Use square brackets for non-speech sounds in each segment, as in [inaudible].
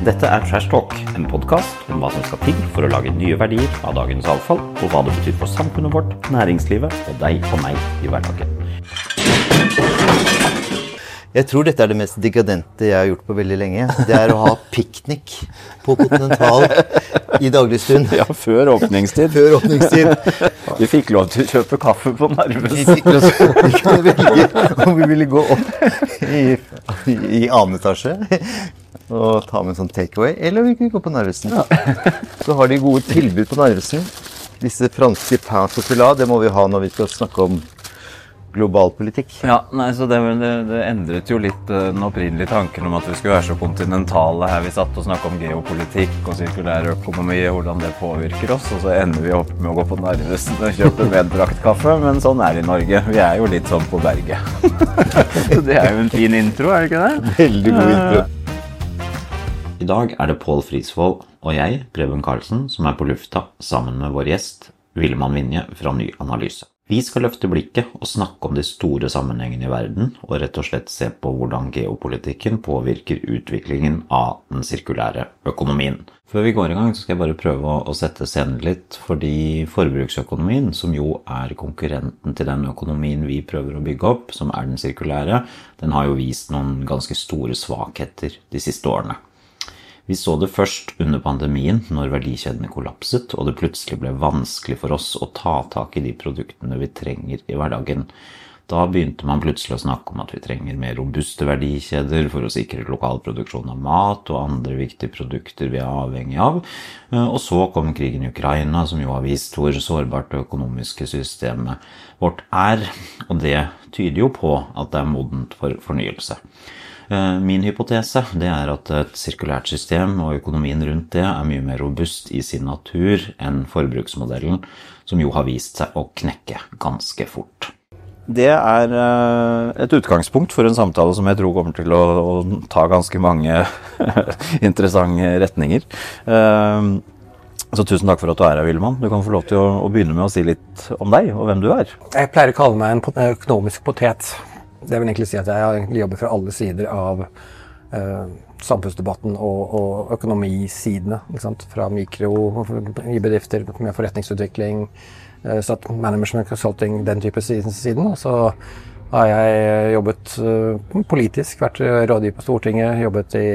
Dette er Trash Talk, en podkast om hva som skal til for å lage nye verdier av dagens avfall, og hva det betyr for samfunnet vårt, næringslivet og deg og meg i hverdagen. Jeg tror dette er det mest dekadente jeg har gjort på veldig lenge. Det er å ha piknik på Continental i daglig stund. Ja, før åpningstid. Før åpningstid. Vi fikk lov til å kjøpe kaffe på Vi fikk lov til å velge om vi ville gå opp i, i annen etasje og ta med en sånn takeaway, eller vi kan gå på Narvesen. Så har de gode tilbud på Narvesen. Disse franske pain chocolat, det må vi ha når vi skal snakke om global politikk. Ja, nei, så det, det, det endret jo litt eh, den opprinnelige tanken om at vi skulle være så kontinentale her vi satt og snakket om geopolitikk og sirkulær økonomi og hvordan det påvirker oss, og så ender vi opp med å gå på Narvesen og kjøpe [laughs] medbrakt kaffe, men sånn er det i Norge. Vi er jo litt sånn på berget. [laughs] så det er jo en fin intro, er det ikke det? Veldig god intro. I dag er det Pål Frisvold og jeg, Preben Karlsen, som er på lufta sammen med vår gjest, Villemann Vinje fra Ny Analyse. Vi skal løfte blikket og snakke om de store sammenhengene i verden, og rett og slett se på hvordan geopolitikken påvirker utviklingen av den sirkulære økonomien. Før vi går i gang, skal jeg bare prøve å sette scenen litt, fordi forbruksøkonomien, som jo er konkurrenten til den økonomien vi prøver å bygge opp, som er den sirkulære, den har jo vist noen ganske store svakheter de siste årene. Vi så det først under pandemien, når verdikjedene kollapset og det plutselig ble vanskelig for oss å ta tak i de produktene vi trenger i hverdagen. Da begynte man plutselig å snakke om at vi trenger mer robuste verdikjeder for å sikre lokal produksjon av mat og andre viktige produkter vi er avhengig av. Og så kom krigen i Ukraina, som jo har vist hvor sårbart det økonomiske systemet vårt er. Og det tyder jo på at det er modent for fornyelse. Eh, Min hypotese det er at et sirkulært system og økonomien rundt det er mye mer robust i sin natur enn forbruksmodellen, som jo har vist seg å knekke ganske fort. Det er eh, et utgangspunkt for en samtale som jeg tror kommer til å, å ta ganske mange [laughs] interessante retninger. Eh, Så tusen takk for at du er her, Villemann. Du kan få lov til å, å begynne med å si litt om deg og hvem du er. Jeg pleier å kalle meg en økonomisk potet. Det vil egentlig si at jeg jobber fra alle sider av eh, samfunnsdebatten og, og økonomisidene. Fra mikro i bedrifter med forretningsutvikling, eh, management consulting, den type siden. så har jeg jobbet eh, politisk, vært rådgiver på Stortinget, jobbet i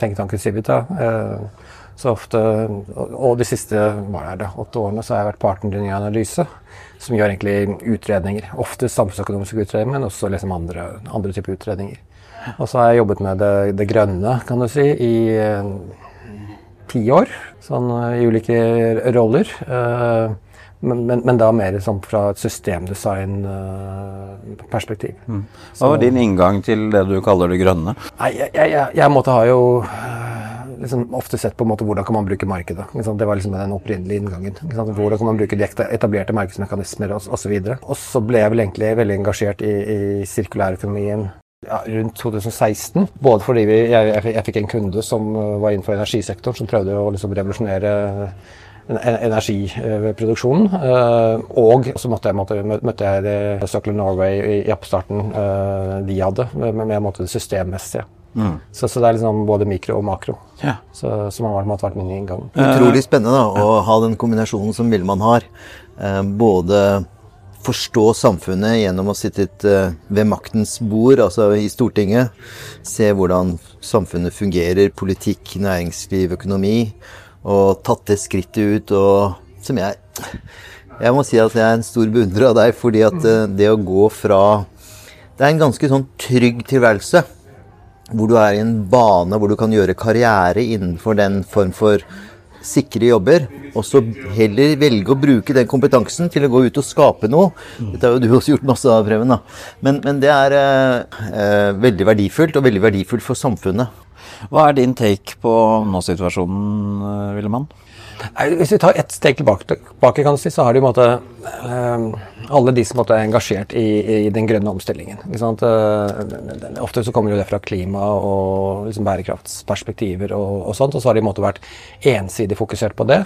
tenketanken Civita. eh, så ofte, og de siste hva er det, åtte årene så har jeg vært partner i Ny Analyse, som gjør egentlig utredninger. Ofte samfunnsøkonomiske utredninger, men også liksom andre, andre typer utredninger. Og så har jeg jobbet med det, det grønne, kan du si, i eh, ti år. Sånn eh, i ulike roller. Eh, men, men, men da mer sånn fra et systemdesign-perspektiv. Hva var din inngang til det du kaller det grønne? Nei, jeg, jeg, jeg, måtte ha jo liksom ofte sett på en måte hvordan kan man bruke markedet. Det var liksom den opprinnelige inngangen. Hvordan kan man bruke de etablerte markedsmekanismer og osv. Og så ble jeg vel egentlig veldig engasjert i, i sirkulærøkonomien ja, rundt 2016. Både fordi vi, jeg, jeg, fikk en kunde som øh, var innenfor energisektoren, som prøvde å liksom revolusjonere en- energiproduksjonen. øh, Og så måtte jeg, møtte jeg Circle Norway i, oppstarten de hadde, med, med, med det systemmessige. Så, så det er liksom både mikro og makro. Ja. Så, som har vært, vært min inngang. Utrolig spennende da, å ha den kombinasjonen som Villmann har. Eh, både forstå samfunnet gjennom å sitte eh, ved maktens bord, altså i Stortinget. Se hvordan samfunnet fungerer, politikk, næringsliv, økonomi. Og tatt det skrittet ut og som jeg Jeg må si at jeg er en stor beundrer av deg, fordi at eh, det å gå fra Det er en ganske sånn trygg tilværelse hvor du er i en bane hvor du kan gjøre karriere innenfor den form for sikre jobber, og så heller velge å bruke den kompetansen til å gå ut og skape noe. Dette har jo du også gjort masse av, Preben. Men, men det er eh, eh, veldig verdifullt, og veldig verdifullt for samfunnet. Hva er din take på nå-situasjonen, Willemann? Villemann? Nei, Hvis vi tar ett steg tilbake, kan si, så har du måte eh, alle de som er engasjert i, i den grønne omstillingen. Eh, ofte så kommer det fra klima og liksom bærekraftsperspektiver og, og sånt, og så har de måte vært ensidig fokusert på det.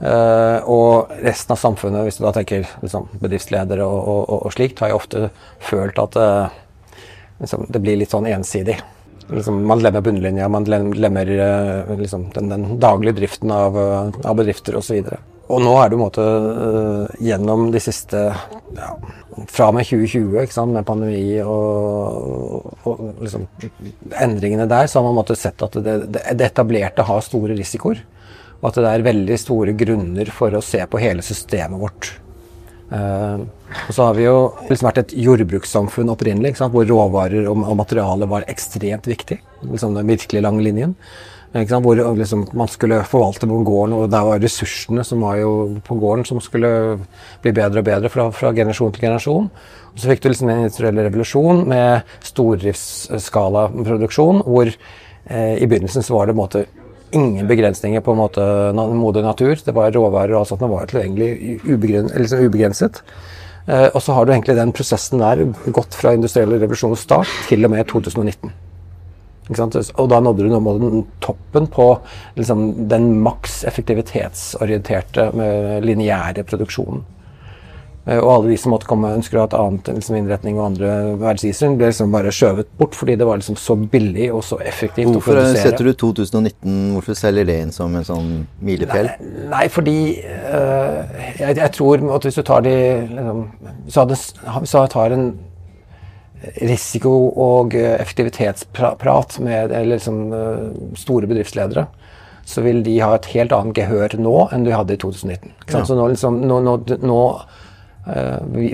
Eh, og resten av samfunnet, hvis du da tenker liksom, bedriftsledere og, og, og, slikt, har jo ofte følt at liksom, det blir litt sånn ensidig. Liksom, man lemmer bunnlinja, man lemmer uh, liksom, den, den, daglige driften av, uh, av bedrifter osv. Og, og nå er det en måte uh, gjennom de siste ja, Fra og med 2020, ikke sant, med pandemi og, og liksom, endringene der, så har man måtte sett at det, det etablerte har store risikoer. Og at det er veldig store grunner for å se på hele systemet vårt. Uh, og så har vi jo liksom vært et jordbrukssamfunn opprinnelig, hvor råvarer og, og materiale var ekstremt viktig. Liksom den virkelig lange linjen. Hvor liksom, man skulle forvalte på gården, og det var ressursene som var på gården som skulle bli bedre og bedre fra, fra generasjon til generasjon. Og så fikk du liksom en industriell revolusjon med stordriftsskalaproduksjon, hvor eh, i begynnelsen så var det måte ingen begrensninger på en moder natur. Det var råvarer og alt sånt, det var tilgjengelig liksom ubegrenset. Eh, og så har du egentlig den prosessen der gått fra industriell revolusjonens start til og med 2019. Og da nådde du noe toppen på liksom, den maks effektivitetsorienterte, lineære produksjonen. Eh, og alle de som måtte komme ønsker å ha et annet liksom, innretning og andre verdensisere, ble liksom bare skjøvet bort fordi det var liksom så billig og så effektivt hvorfor å produsere. Hvorfor setter du 2019, hvorfor selger det inn som en sånn milepæl? Nei, nei, fordi uh, jeg, jeg, tror at hvis du tar de liksom, Hvis du tar en risiko- og eh, effektivitetsprat med liksom, eh, store bedriftsledere, så vil de ha et helt annet gehør nå enn de hadde i 2019. Ja. Så nå, liksom, nå, nå, nå vi,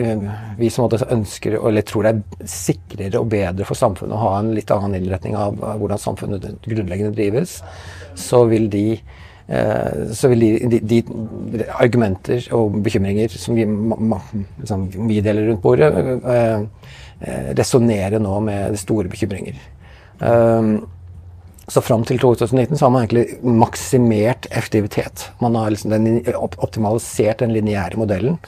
vi, som ønsker, eller tror det er sikrere og bedre for samfunnet å ha en litt annen innretning av, hvordan samfunnet grunnleggende drives, så vil de så vil de, de, de, argumenter og bekymringer som vi, liksom, vi deler rundt bordet, eh, resonnere nå med store bekymringer. Så fram til 2019 så har man egentlig maksimert effektivitet. Man har liksom den, optimalisert den lineære modellen.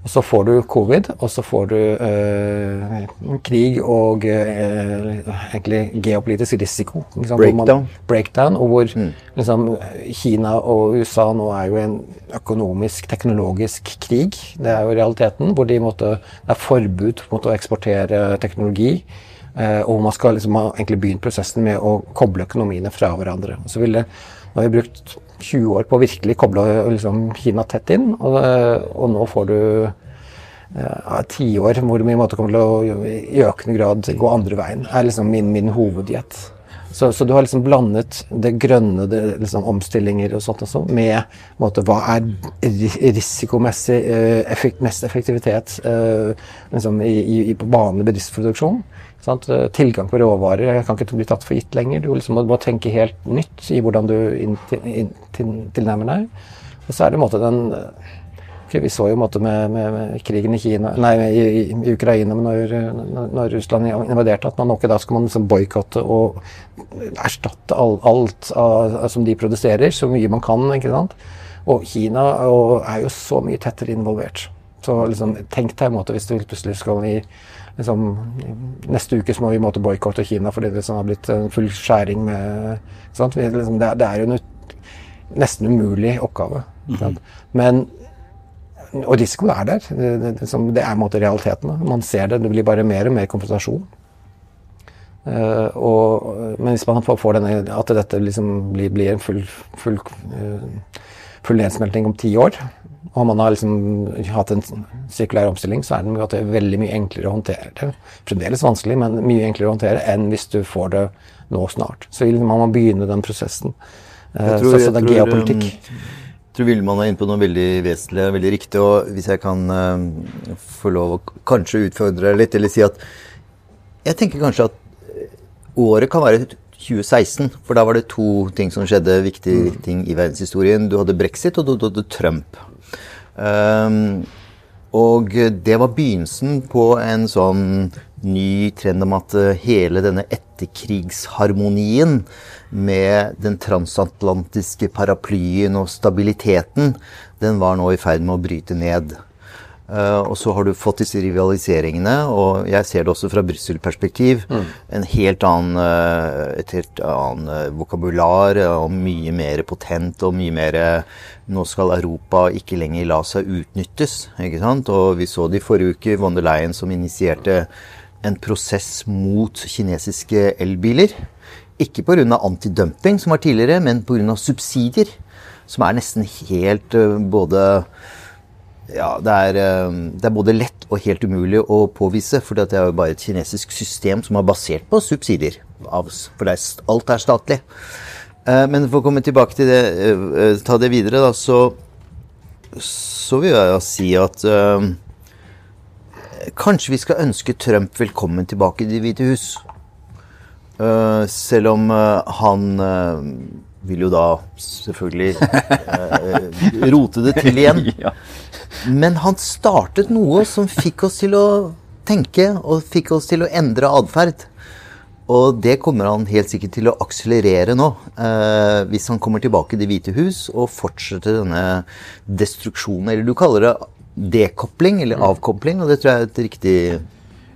Og så får du covid, og så får du eh, krig og eh, egentlig geopolitisk risiko. Liksom, breakdown. Man, breakdown. Og hvor mm. liksom, Kina og USA nå er jo en økonomisk, teknologisk krig. Det er jo realiteten. Hvor de måtte, det er forbud mot å eksportere teknologi. Eh, og man skal liksom ha egentlig begynt prosessen med å koble økonomiene fra hverandre. Så vil det, nå har vi brukt 20 år på å virkelig koble liksom, Kina tett inn. Og, og nå får du ja, tiår hvor vi kommer til å i økende grad gå andre veien. er liksom min, min hoveddiett. Så, så, du har liksom blandet det grønne, det, liksom omstillinger og sånt også, med måte, hva er risikomessig eh, effekt, mest effektivitet eh, liksom, i, i, på vanlig bedriftsproduksjon. Sant? Eh, tilgang på råvarer kan ikke bli tatt for gitt lenger. Du liksom må, tenke helt nytt i hvordan du inn, inn, til, tilnærmer deg. Og så er det en måte den vi så jo en måte, med, med, med, krigen i, Kina, nei, i, i Ukraina når, når, Russland invaderte, at man nok da skal man liksom boikotte og erstatte all, alt av, som de produserer, så mye man kan. ikke sant? Og Kina og, er jo så mye tettere involvert. Så liksom, tenk deg en måte hvis du plutselig skal i liksom, Neste uke så må vi boikotte Kina fordi det liksom har blitt full skjæring med liksom, det, det, er jo en nesten umulig oppgave. Mm. Men og risikoen er der. Det, det, det er en måte realiteten. Man ser det. Det blir bare mer og mer konfrontasjon. Uh, og, men hvis man får denne, at dette liksom blir, blir en full, full, uh, full, nedsmelting om ti år, og man har liksom hatt en sirkulær omstilling, så er det veldig mye enklere å håndtere. det. Fremdeles vanskelig, men mye enklere å håndtere enn hvis du får det nå snart. Så man må begynne den prosessen. Uh, tror, så, så det er geopolitikk. Jeg tror Villmann er inne på noe veldig vesentlig og veldig riktig. Og hvis jeg kan uh, få lov å kanskje utfordre litt, eller si at Jeg tenker kanskje at året kan være 2016, for da var det to ting som skjedde, viktige mm. ting i verdenshistorien. Du hadde brexit, og du hadde Trump. Um, og det var begynnelsen på en sånn ny trend om at hele denne etterkrigsharmonien med den transatlantiske paraplyen og stabiliteten, den var nå i ferd med å bryte ned. Uh, og så har du fått disse rivaliseringene, og jeg ser det også fra Brussel-perspektiv. Mm. En helt annen, uh, et helt annen uh, vokabular og mye mer potent og mye mer Nå skal Europa ikke lenger la seg utnyttes. ikke sant? Og vi så det i forrige uke, von der Leyen som initierte en prosess mot kinesiske elbiler. Ikke pga. antidumping, som var tidligere, men pga. subsidier. Som er nesten helt både ja, det er, uh, det er, både lett og helt umulig å påvise. For det er jo bare et kinesisk system som er basert på subsidier. For er, alt er statlig. Uh, men for å komme tilbake til det, ta det videre, da, så, så vil jeg si at Kanskje vi skal ønske Trump velkommen tilbake til Det hvite hus. Uh, selv om uh, han uh, vil jo da selvfølgelig rote det til igjen. [laughs] Men han startet noe som fikk oss til å tenke, og fikk oss til å endre atferd. Og det kommer han helt sikkert til å akselerere nå, hvis han kommer tilbake til Det hvite hus og fortsetter denne destruksjonen, eller du kaller det dekopling, eller avkopling, og det tror jeg er et riktig,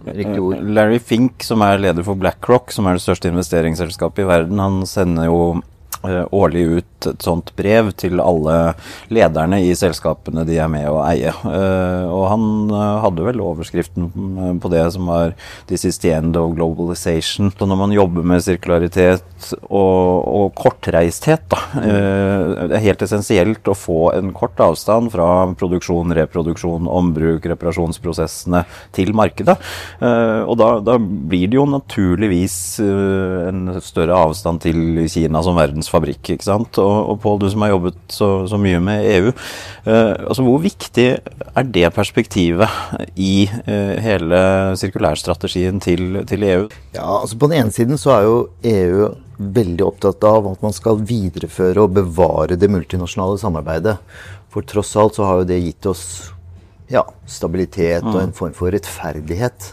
ord. Larry Fink, som er leder for BlackRock, som er det største investeringsselskapet i verden, han sender jo Eh, årlig ut et sånt brev til alle lederne i selskapene de er med å eie. Eh, og han eh, hadde vel overskriften på det som var 'This is the end of globalization'. Så når man jobber med sirkularitet og, og kortreisthet, da, det er helt essensielt å få en kort avstand fra produksjon, reproduksjon, ombruk, reparasjonsprosessene til markedet. Og da, da blir det jo naturligvis en større avstand til Kina som verdens fabrikk. ikke sant? Og, og Pål, du som har jobbet så, så mye med EU. Eh, altså Hvor viktig er det perspektivet i eh, hele sirkulærstrategien til, til, EU? Ja, altså På den ene siden så er jo EU veldig opptatt av at man skal videreføre og bevare det multinasjonale samarbeidet. For tross alt så har jo det gitt oss ja, stabilitet og en mm. form for rettferdighet.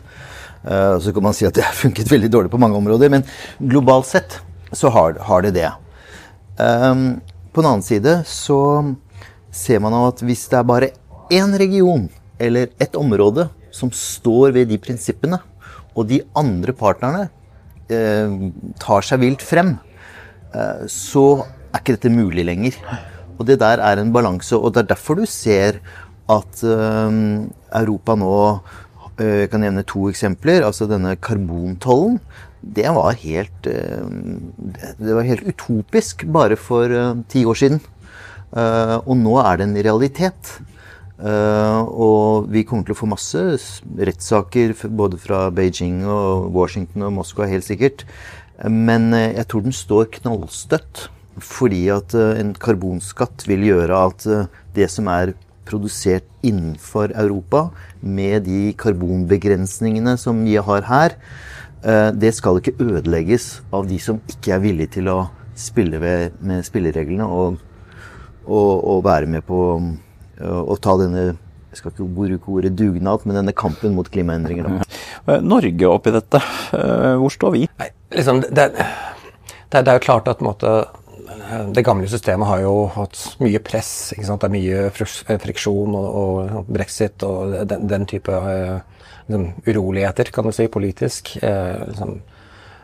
Uh, så kan man si at det har funket veldig dårlig på mange områder, men globalt sett så har, har det det. Um, på den annen side så ser man at hvis det er bare én region eller ett område som står ved de prinsippene, og de andre partnerne eh, tar seg vilt frem, eh, så er ikke dette mulig lenger. Og det der er en balanse, og det er derfor du ser at eh, Europa nå Jeg kan nevne to eksempler. Altså denne karbontollen det var helt eh, Det var helt utopisk bare for eh, ti år siden. Eh, og nå er det en realitet. Og vi kommer til å få masse rettssaker både fra Beijing og Washington og Moskva, helt sikkert. Men jeg tror den står knallstøtt. Fordi at en karbonskatt vil gjøre at det som er produsert innenfor Europa, med de karbonbegrensningene som vi har her, det skal ikke ødelegges av de som ikke er villige til å spille ved, med spillereglene og, og, og, være med på å ta denne jeg skal ikke bruke ordet dugnad, men denne kampen mot klimaendringer. Eh, Norge oppi dette, eh, hvor står vi? Nei, liksom, det, det, det, er jo klart at måte, det gamle systemet har jo hatt mye press. Det er mye friksjon og, og brexit og den, den type liksom, uroligheter, kan du si, politisk. Eh, liksom,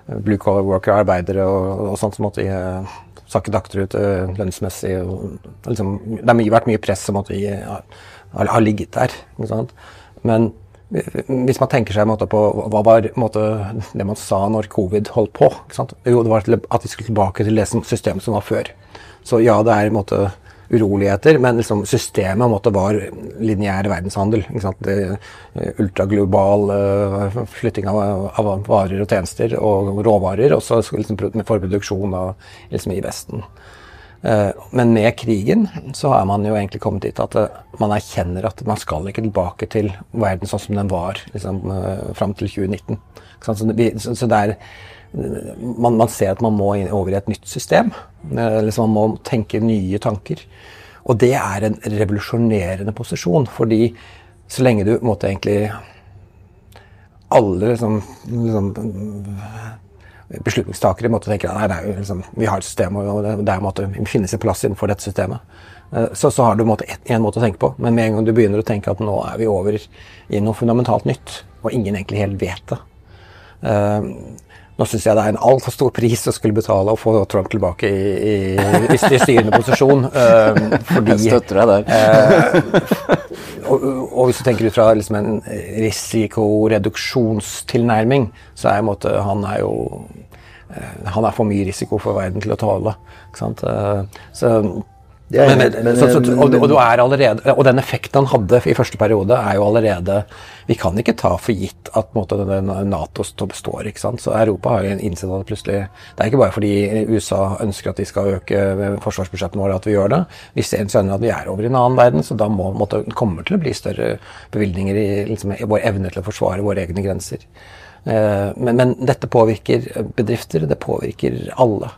blue collar worker, arbeidere og, og sånt som måtte eh, sakket akterut eh, lønnsmessig. Og, liksom, det har vært mye press som måtte, har, har, ligget der. Men hvis man tenker seg måte, på hva var måte, det man sa når covid holdt på Jo, det var at vi skulle tilbake til det systemet som var før. Så ja, det er en måte, uroligheter, men liksom systemet måtte var lineær verdenshandel. Eh, ultraglobal uh, flytting av, av, varer og tjenester og råvarer, og så liksom, for produksjon av, liksom, i Vesten. Uh, men med krigen så er man jo egentlig kommet dit at uh, man erkjenner at man skal ikke tilbake til verden sånn som den var liksom, fram til 2019. Så, vi, så, så det er man, man, ser at man må over i et nytt system. Liksom man må tenke nye tanker. Og det er en revolusjonerende posisjon, fordi så lenge du måtte egentlig Alle liksom, liksom beslutningstakere måtte tenke nei, nei liksom, vi har et system, og det, måtte finnes en plass innenfor dette systemet. Eh, så, så har du en måte å tenke på, men med en gang du begynner å tenke at nå er vi over i noe fundamentalt nytt, og ingen egentlig helt vet det, uh, Nå syns jeg det er en altfor stor pris å skulle betale å få Trump tilbake i, i, i styrende posisjon. Uh, [laughs] fordi, jeg støtter deg der. uh, og, og, hvis du tenker ut fra liksom en risikoreduksjonstilnærming, så er måte, han er jo uh, Han er for mye risiko for verden til å tåle. Sant? så men, men, så, så, og, og, allerede, og, den effekten han hadde i første periode, er jo allerede Vi kan ikke ta for gitt at måte, Nato består. ikke sant? Så Europa har jo innsett at det plutselig Det er ikke bare fordi USA ønsker at de skal øke forsvarsbudsjettene våre at vi gjør det. Vi skjønner at vi er over i en annen verden, så da må, måtte, kommer til å bli større bevilgninger i, liksom, i vår evne til å forsvare våre egne grenser. Eh, men, men dette påvirker bedrifter, det påvirker alle.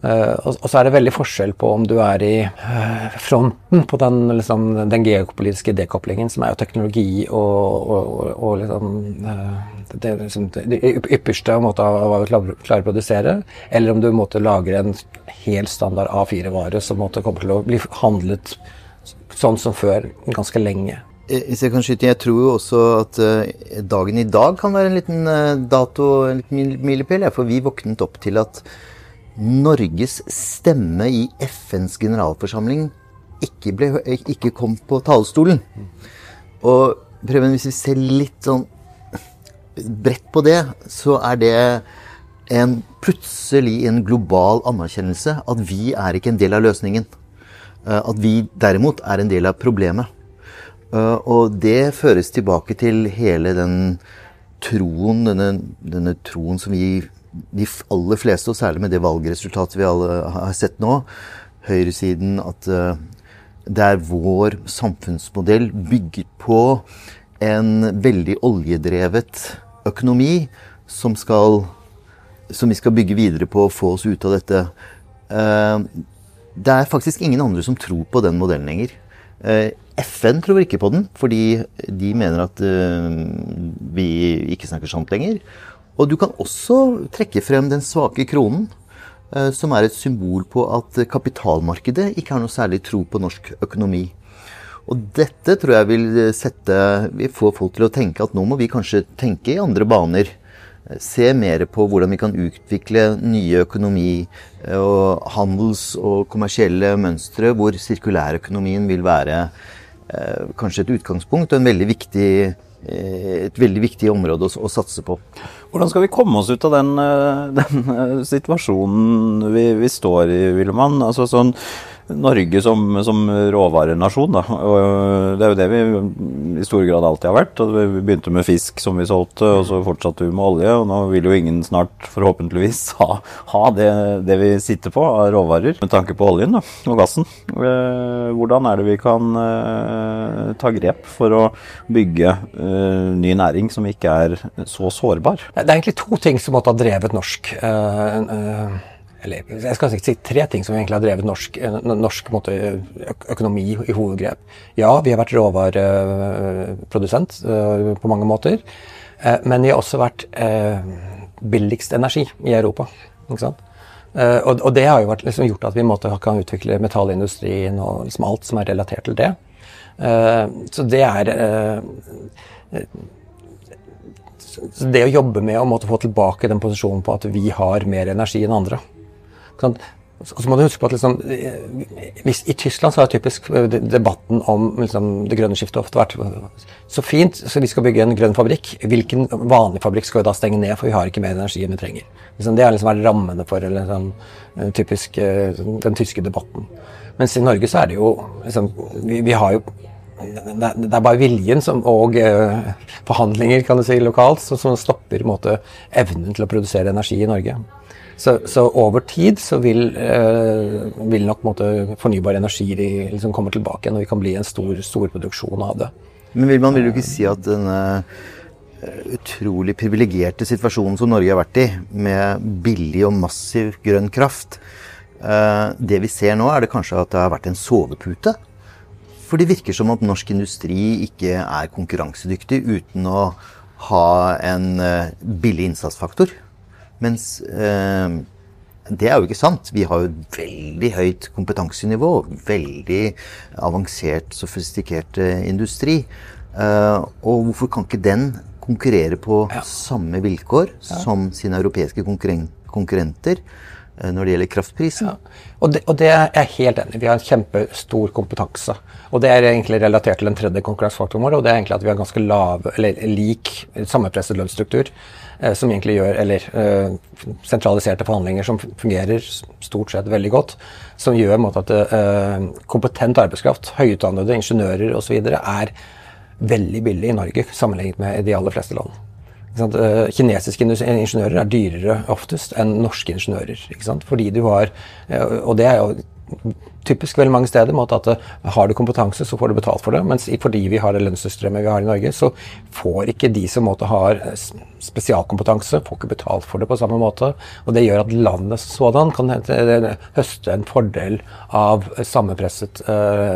Uh, og, så er det veldig forskjell på om du er i uh, fronten på den, liksom, den, geopolitiske dekoplingen, som er jo teknologi og, og, og liksom, uh, det, liksom, det, ypperste måte av hva vi klarer å produsere, eller om du måtte lagre en helt standard A4-vare som måtte komme til å bli handlet sånn som før ganske lenge. Hvis jeg kan skyte Jeg tror jo også at dagen i dag kan være en liten dato, en liten milepæl. For vi våknet opp til at Norges stemme i FNs generalforsamling ikke, ble, ikke kom på talerstolen. Og Preben, hvis vi ser litt sånn bredt på det, så er det en plutselig en global anerkjennelse at vi er ikke en del av løsningen. Eh, at vi derimot er en del av problemet. Eh, og det føres tilbake til hele den troen, denne, denne troen som vi de aller fleste, og særlig med det valgresultatet vi alle har sett nå, høyresiden, at eh, det er vår samfunnsmodell bygget på en veldig oljedrevet økonomi som, skal, som vi skal bygge videre på og få oss ut av dette. Eh, det er faktisk ingen andre som tror på den modellen lenger. Eh, FN tror ikke på den, fordi de mener at vi ikke snakker sant lenger. Og du kan også trekke frem den svake kronen, eh, som er et symbol på at kapitalmarkedet ikke har noe særlig tro på norsk økonomi. Og dette tror jeg vil sette Vi får folk til å tenke at nå må vi kanskje tenke i andre baner. Se mer på hvordan vi kan utvikle nye økonomi- og handels- og kommersielle mønstre, hvor sirkulærøkonomien vil være eh, kanskje et utgangspunkt og en veldig viktig Eh, et veldig viktig område å, å, satse på. Hvordan skal vi komme oss ut av den, eh, [laughs] den eh, situasjonen vi, vi, står i, Willemann? Altså sånn, Norge som, som råvarenasjon. Da. Og det er jo det vi i stor grad alltid har vært. Vi begynte med fisk som vi solgte, og så fortsatte vi med olje. Og nå vil jo ingen snart forhåpentligvis [laughs] ha, ha det, det, vi sitter på av råvarer, med tanke på oljen da, og gassen. Eh, hvordan er det vi kan uh, ta grep for å bygge uh, ny næring som ikke er så sårbar? Det er egentlig to ting som måtte ha drevet norsk. Uh, eller jeg skal si tre ting som egentlig har drevet norsk, eh, norsk måte, økonomi i hovedgrep. Ja, vi har vært råvareprodusent uh, på mange måter. Uh, men vi har også vært billigst energi i Europa. Ikke? Og, det har jo vært, liksom, gjort at vi måte, kan utvikle metallindustrien og liksom alt som er relatert til det. så det er så det å jobbe med å få tilbake den posisjonen på at vi har mer energi enn andre, Sånn, så må du huske på at liksom, hvis, I Tyskland så har typisk eh, debatten om liksom, det grønne skiftet ofte vært så fint, så vi skal bygge en grønn fabrikk. Hvilken vanlig fabrikk skal vi da stenge ned, for vi har ikke mer energi enn vi trenger? Liksom, det har liksom vært rammene for liksom, typisk, eh, den tyske debatten. Mens i Norge så er det jo liksom, vi, vi har jo det er bare viljen som, og eh, forhandlinger kan du si, lokalt som, som stopper måte, evnen til å produsere energi i Norge. Så, så, over tid så vil, eh, vil nok måte, fornybar energi liksom komme tilbake igjen, og vi kan bli en stor, stor produksjon av det. Men vil man vil jo ikke si at denne eh, utrolig privilegerte situasjonen som Norge har vært i, med billig og massiv grønn kraft eh, Det vi ser nå, er det kanskje at det har vært en sovepute? For det virker som at norsk industri ikke er konkurransedyktig uten å ha en billig innsatsfaktor. Mens eh, det er jo ikke sant. Vi har jo veldig høyt kompetansenivå. Veldig avansert, sofistikert eh, industri. Eh, og hvorfor kan ikke den konkurrere på samme vilkår som sine europeiske konkurren konkurrenter eh, når det gjelder kraftprisen. Ja. Og, det, og det er jeg helt enig i. Vi har en kjempestor kompetanse. Og det er egentlig relatert til den tredje konkurransefaktoren vår, og det er egentlig at vi har ganske lav, eller lik sammenpresset lønnsstruktur. Eh, som egentlig gjør, eller eh, sentraliserte forhandlinger som fungerer stort sett veldig godt. Som gjør måte, at eh, kompetent arbeidskraft, høyutdannede ingeniører osv. er veldig billig i Norge sammenlignet med de aller fleste land. Kinesiske ingeniører er dyrere oftest enn norske ingeniører. Fordi du har, Og det er jo typisk veldig mange steder. Måte at Har du kompetanse, så får du betalt for det. Mens fordi vi har det lønnssystemet vi har i Norge, så får ikke de som måte, har spesialkompetanse, får ikke betalt for det på samme måte. Og det gjør at landet sådan kan høste en fordel av sammenpresset,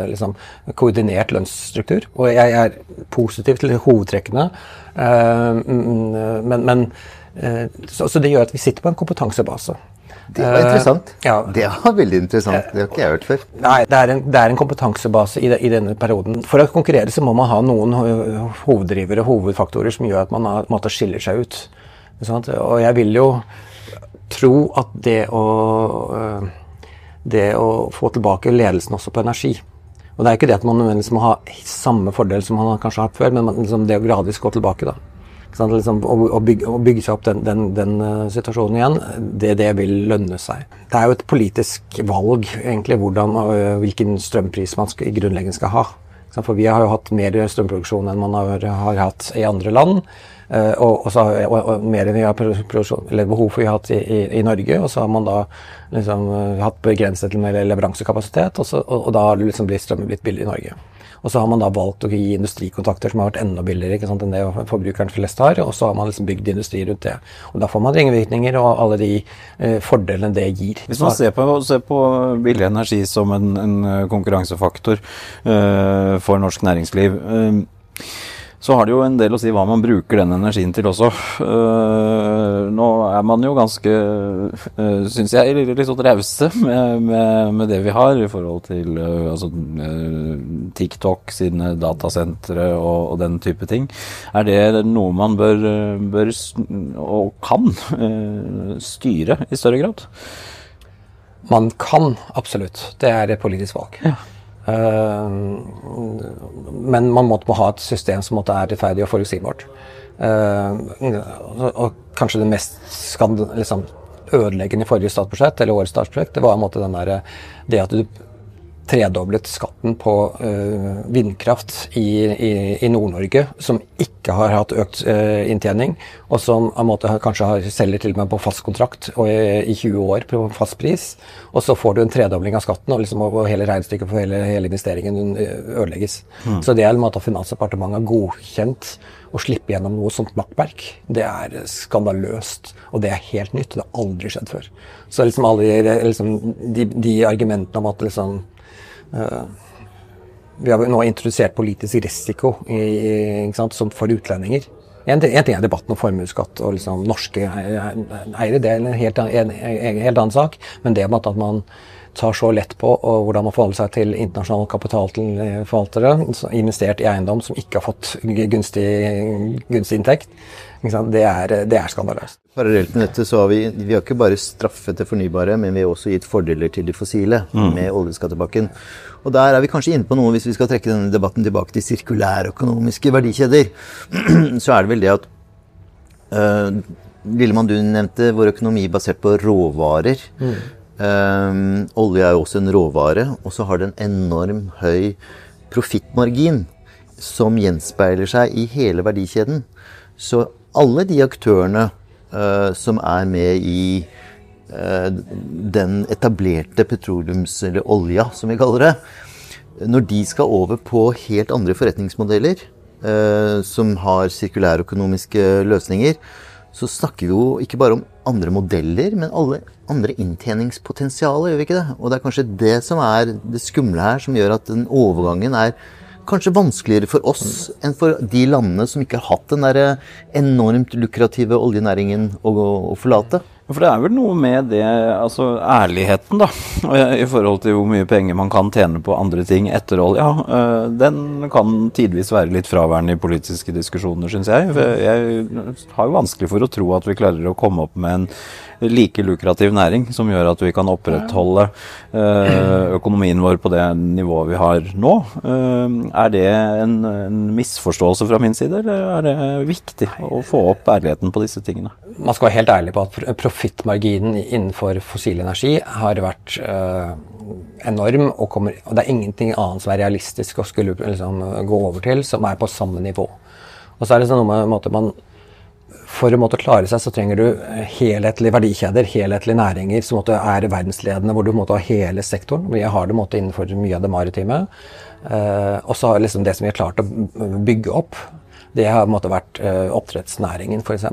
liksom, koordinert lønnsstruktur. Og jeg er positiv til hovedtrekkene. Eh, men, men eh, så, så, det gjør at vi sitter på en kompetansebase. Det var interessant. Uh, ja. Det var veldig interessant. Det har ikke jeg hørt før. Nei, det er en, det er en kompetansebase i, de, i, denne perioden. For å konkurrere så må man ha noen hoveddrivere, hovedfaktorer, som gjør at man har, måte, skiller seg ut. Og jeg vil jo tro at det å, det å få tilbake ledelsen også på energi og det er ikke det at man nødvendigvis må ha samme fordel som man kanskje har hatt før, men liksom det å gradvis gå tilbake. da. Liksom, å, bygge, å, bygge, seg opp den, den, den uh, situasjonen igjen, det, det, vil lønne seg. Det er jo et politisk valg egentlig hvordan, uh, hvilken strømpris man skal, grunnleggende skal ha. For vi har jo hatt mer strømproduksjon enn man har, har hatt i andre land. Uh, og, og, og, og, mer enn vi har behov for vi har hatt i, i, i, Norge. Og så har man da liksom, hatt begrenset leveransekapasitet, og, så, og, da har liksom blitt strømmen blitt billig i Norge. Og så har man da valgt å gi industrikontakter som har vært enda billigere ikke sant, enn det forbrukeren flest har, og så har man liksom bygd industri rundt det. Og Da får man ringvirkninger og alle de uh, fordelene det gir. Hvis man ser på, ser på billig energi som en, en konkurransefaktor for norsk næringsliv så har det jo en del å si hva man bruker den energien til også. Uh, nå er man jo ganske, uh, eh, syns jeg, litt sånn rause med, med, med, det vi har i forhold til uh, altså, uh, TikTok sine datasentre og, og, den type ting. Er det noe man bør, bør og kan styre i større grad? Man kan absolutt. Det er et politisk valg. Ja. Eh, men man måtte ha et system som er rettferdig og forutsigbart. Eh, og kanskje det mest liksom, ødeleggende i forrige statsbudsjett, eller årets statsbudsjett, det var en måte den der, det at du tredoblet skatten på uh, vindkraft i, i, i Nord-Norge, som ikke har hatt økt uh, inntjening, og som måte, kanskje har, selger til og med på fast kontrakt og i, i, 20 år på fast pris. Og så får du en tredobling av skatten, og, liksom, og hele regnestykket for hele, hele investeringen ødelegges. Mm. Så det er en måte at Finansdepartementet har godkjent å slippe gjennom noe sånt makkverk, det er skandaløst. Og det er helt nytt. Det har aldri skjedd før. Så liksom alle liksom, de, de argumentene om at liksom Eh, vi har nå introdusert politisk risiko i, sant, for utlendinger. En, en, ting er debatten om formuesskatt og liksom norske eiere, det er en helt, en, en helt, annen sak. Men det med at man tar så lett på og hvordan man forholder seg til internasjonale kapitalforvaltere, investert i eiendom som ikke har fått gunstig, gunstig inntekt, det er, det er skandaløst. Parallelt med dette så har vi, vi har ikke bare straffet det fornybare, men vi har også gitt fordeler til de fossile mm. med oljeskattepakken. Og der er vi kanskje inne på noe, hvis vi skal trekke denne debatten tilbake til sirkulærøkonomiske verdikjeder. [clears throat] Så er det vel det at øh, Lillemann, du nevnte vår økonomi basert på råvarer. Mm. Um, olje er jo også en råvare, og så har det en enorm høy profittmargin som gjenspeiler seg i hele verdikjeden. Så alle de aktørene uh, som er med i uh, den etablerte petroleums- eller olja, som vi kaller det, når de skal over på helt andre forretningsmodeller uh, som har sirkulærøkonomiske løsninger, så snakker vi jo ikke bare om andre modeller, men alle andre inntjeningspotensialer, gjør vi ikke det? Og det er kanskje det som er det skumle her, som gjør at den overgangen er kanskje vanskeligere for oss enn for de landene som ikke har hatt den der enormt lukrative oljenæringen å, å forlate. For det er vel noe med det, altså ærligheten, da, [laughs] i forhold til hvor mye penger man kan tjene på andre ting etter olja. Eh, den kan tidvis være litt fraværende i politiske diskusjoner, syns jeg. Jeg har jo vanskelig for å tro at vi klarer å komme opp med en like lukrativ næring som gjør at vi kan opprettholde eh, økonomien vår på det nivået vi har nå. Eh, er det en, en misforståelse fra min side, eller er det viktig å få opp ærligheten på disse tingene? Man skal være helt ærlig på at profittmarginen innenfor fossil energi har vært øh, enorm, og, kommer, og, det er ingenting annet som er realistisk å skulle liksom, gå over til, som er på samme nivå. Og så er det sånn noe med måte man for å måtte klare seg, så trenger du helhetlige verdikjeder, helhetlige næringer som er verdensledende, hvor du måtte ha hele sektoren. Vi har det måtte innenfor mye av det maritime. Eh, og så liksom det som vi har klart å bygge opp, det har måte, vært uh, oppdrettsnæringen, f.eks.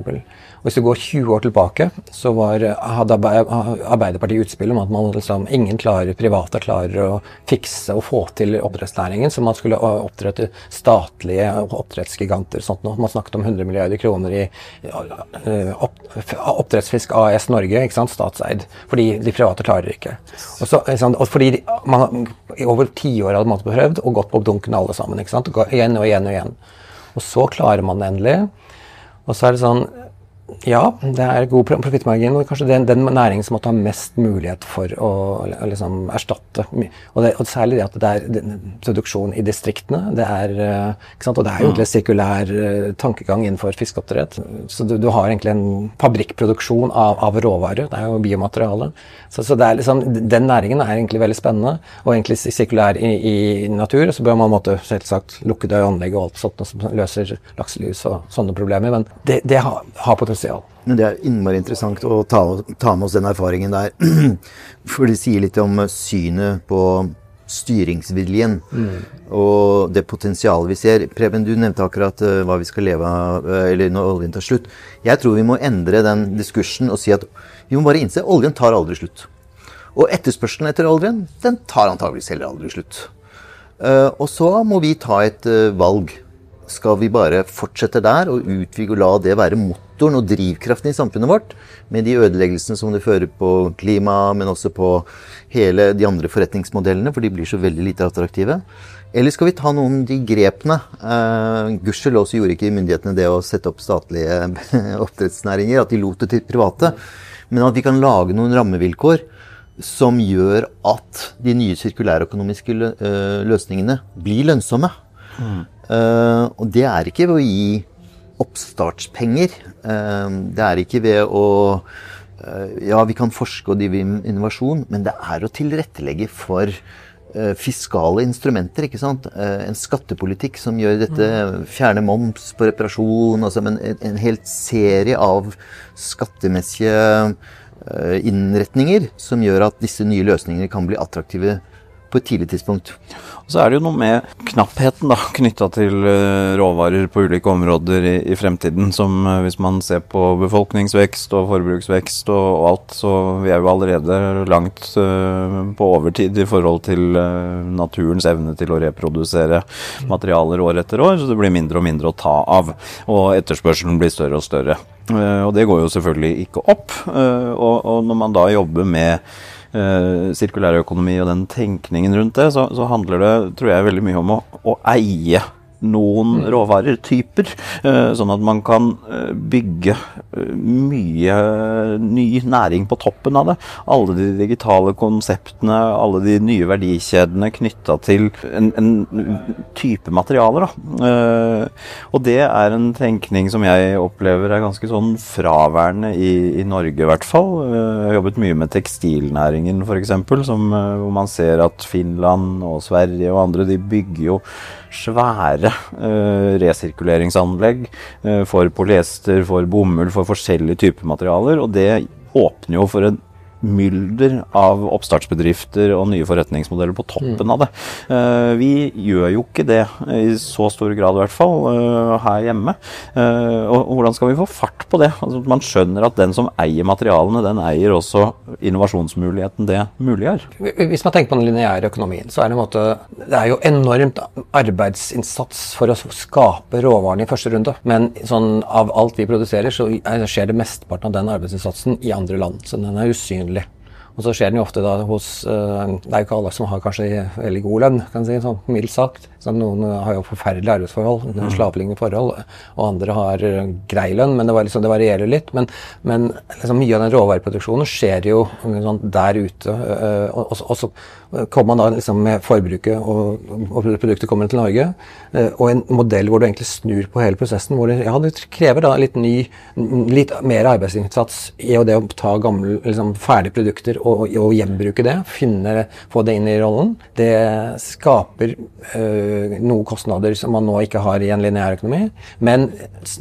Hvis du går 20 år tilbake, så var, hadde Arbeiderpartiet utspill om at man liksom, ingen klarer, private klarer å fikse og få til oppdrettsnæringen, så man skulle oppdrette statlige oppdrettsgiganter. Sånt noe. Man snakket om 100 milliarder kroner i opp, Oppdrettsfisk AS Norge, ikke sant, statseid. Fordi de private klarer ikke. Og, så, og fordi man over tiår hadde man prøvd og gått på dunken alle sammen. ikke sant, Igjen og igjen og igjen. Og så klarer man det endelig. Og så er det sånn ja, det er god profittmargin. Og kanskje den, den, næringen som måtte ha mest mulighet for å, å liksom erstatte. Og, det, og, særlig det at det er produksjon i distriktene. Det er, eh, Og det er jo egentlig sirkulær uh, tankegang innenfor fiskeoppdrett. Så du, du, har egentlig en fabrikkproduksjon av, av råvarer. Det er jo biomateriale. Så, så liksom, den næringen er egentlig veldig spennende, og egentlig sirkulær i, i natur. Så bør man måtte selvsagt lukkede anlegg og alt sånt som løser lakselus og sånne problemer. Men det, det har, har potensial potensial. Men Det er innmari interessant å ta, ta med oss den erfaringen der. [clears throat] For det sier litt om synet på styringsviljen mm. og det potensialet vi ser. Preben, du nevnte akkurat uh, hva vi skal leve av uh, eller når oljen tar slutt. Jeg tror vi må endre den diskursen og si at vi må bare innse oljen tar aldri slutt. Og etterspørselen etter oljen den tar antageligvis heller aldri slutt. Uh, og så må vi ta et valg. Skal vi bare fortsette der og utvide og la det være motoren og drivkraften i samfunnet vårt, med de ødeleggelsene som det fører på klima, men også på hele de andre forretningsmodellene, for de blir så veldig lite attraktive? Eller skal vi ta noen av de grepene? Uh, Gudskjelov så gjorde ikke myndighetene det å sette opp statlige [laughs] oppdrettsnæringer, at de lot det til private. Men at vi kan lage noen rammevilkår som gjør at de nye sirkulærøkonomiske eh, løsningene blir lønnsomme. Mm. Uh, og det er ikke ved å gi oppstartspenger. Uh, det er ikke ved å uh, Ja, vi kan forske og drive innovasjon, men det er å tilrettelegge for fiskale instrumenter. ikke sant? en skattepolitikk som gjør dette Fjerne moms på reparasjon. Altså en, en helt serie av skattemessige innretninger som gjør at disse nye løsningene kan bli attraktive på et tidlig tidspunkt. Og så er det jo noe med knappheten da, knytta til uh, råvarer på ulike områder i, i fremtiden, som uh, hvis man ser på befolkningsvekst og forbruksvekst og, og alt, så vi er jo allerede langt uh, på overtid i forhold til naturens evne til å reprodusere materialer år etter år, så det blir mindre og mindre å ta av. Og etterspørselen blir større og større. og det går jo selvfølgelig ikke opp. og, og når man da jobber med Eh, sirkulærøkonomi og den tenkningen rundt det, så, så, handler det tror jeg, veldig mye om å, å eie noen mm. råvaretyper, eh, sånn at man kan eh, bygge eh, mye ny næring på toppen av det. Alle de digitale konseptene, alle de nye verdikjedene knytta til en, en, type materialer. Da. Og det er en tenkning som jeg opplever er ganske sånn fraværende i, i Norge, i hvert fall. Jeg har jobbet mye med tekstilnæringen, f.eks., hvor man ser at Finland og Sverige og andre de bygger jo svære uh, resirkuleringsanlegg uh, for polyester, for bomull, for forskjellige typer materialer. Og det åpner jo for en mylder av oppstartsbedrifter og nye forretningsmodeller på toppen av det. Eh, vi gjør jo ikke det i så stor grad, i hvert fall, eh, her hjemme. Eh, og hvordan skal vi få fart på det? Altså, man skjønner at den som eier materialene, den eier også innovasjonsmuligheten det muliggjør. Hvis man tenker på den lineære økonomien, så er det en måte Det er jo enormt arbeidsinnsats for å skape råvarene i første runde. Men sånn, av alt vi produserer, så skjer det mesteparten av den arbeidsinnsatsen i andre land. Så den er usynlig. Og så skjer den jo ofte da hos Det er jo ikke alle som har kanskje veldig god lønn, kan si, sånn mildt sagt. Så noen har jo forferdelige arbeidsforhold, mm. slavelignende forhold, og andre har uh, grei lønn, men det, var liksom, det varierer litt. Men, men liksom, mye av den råvareproduksjonen skjer jo sånn, der ute. Og, og, og, så kommer man da liksom med forbruket, og, og produktet kommer til Norge. Og en modell hvor du egentlig snur på hele prosessen. hvor det, ja, det krever da litt ny, litt mer arbeidsinnsats i det å ta gamle, liksom, ferdige produkter og, og gjenbruke det, finne, få det inn i rollen, det skaper øh, noen kostnader som man nå ikke har i en lineær økonomi. Men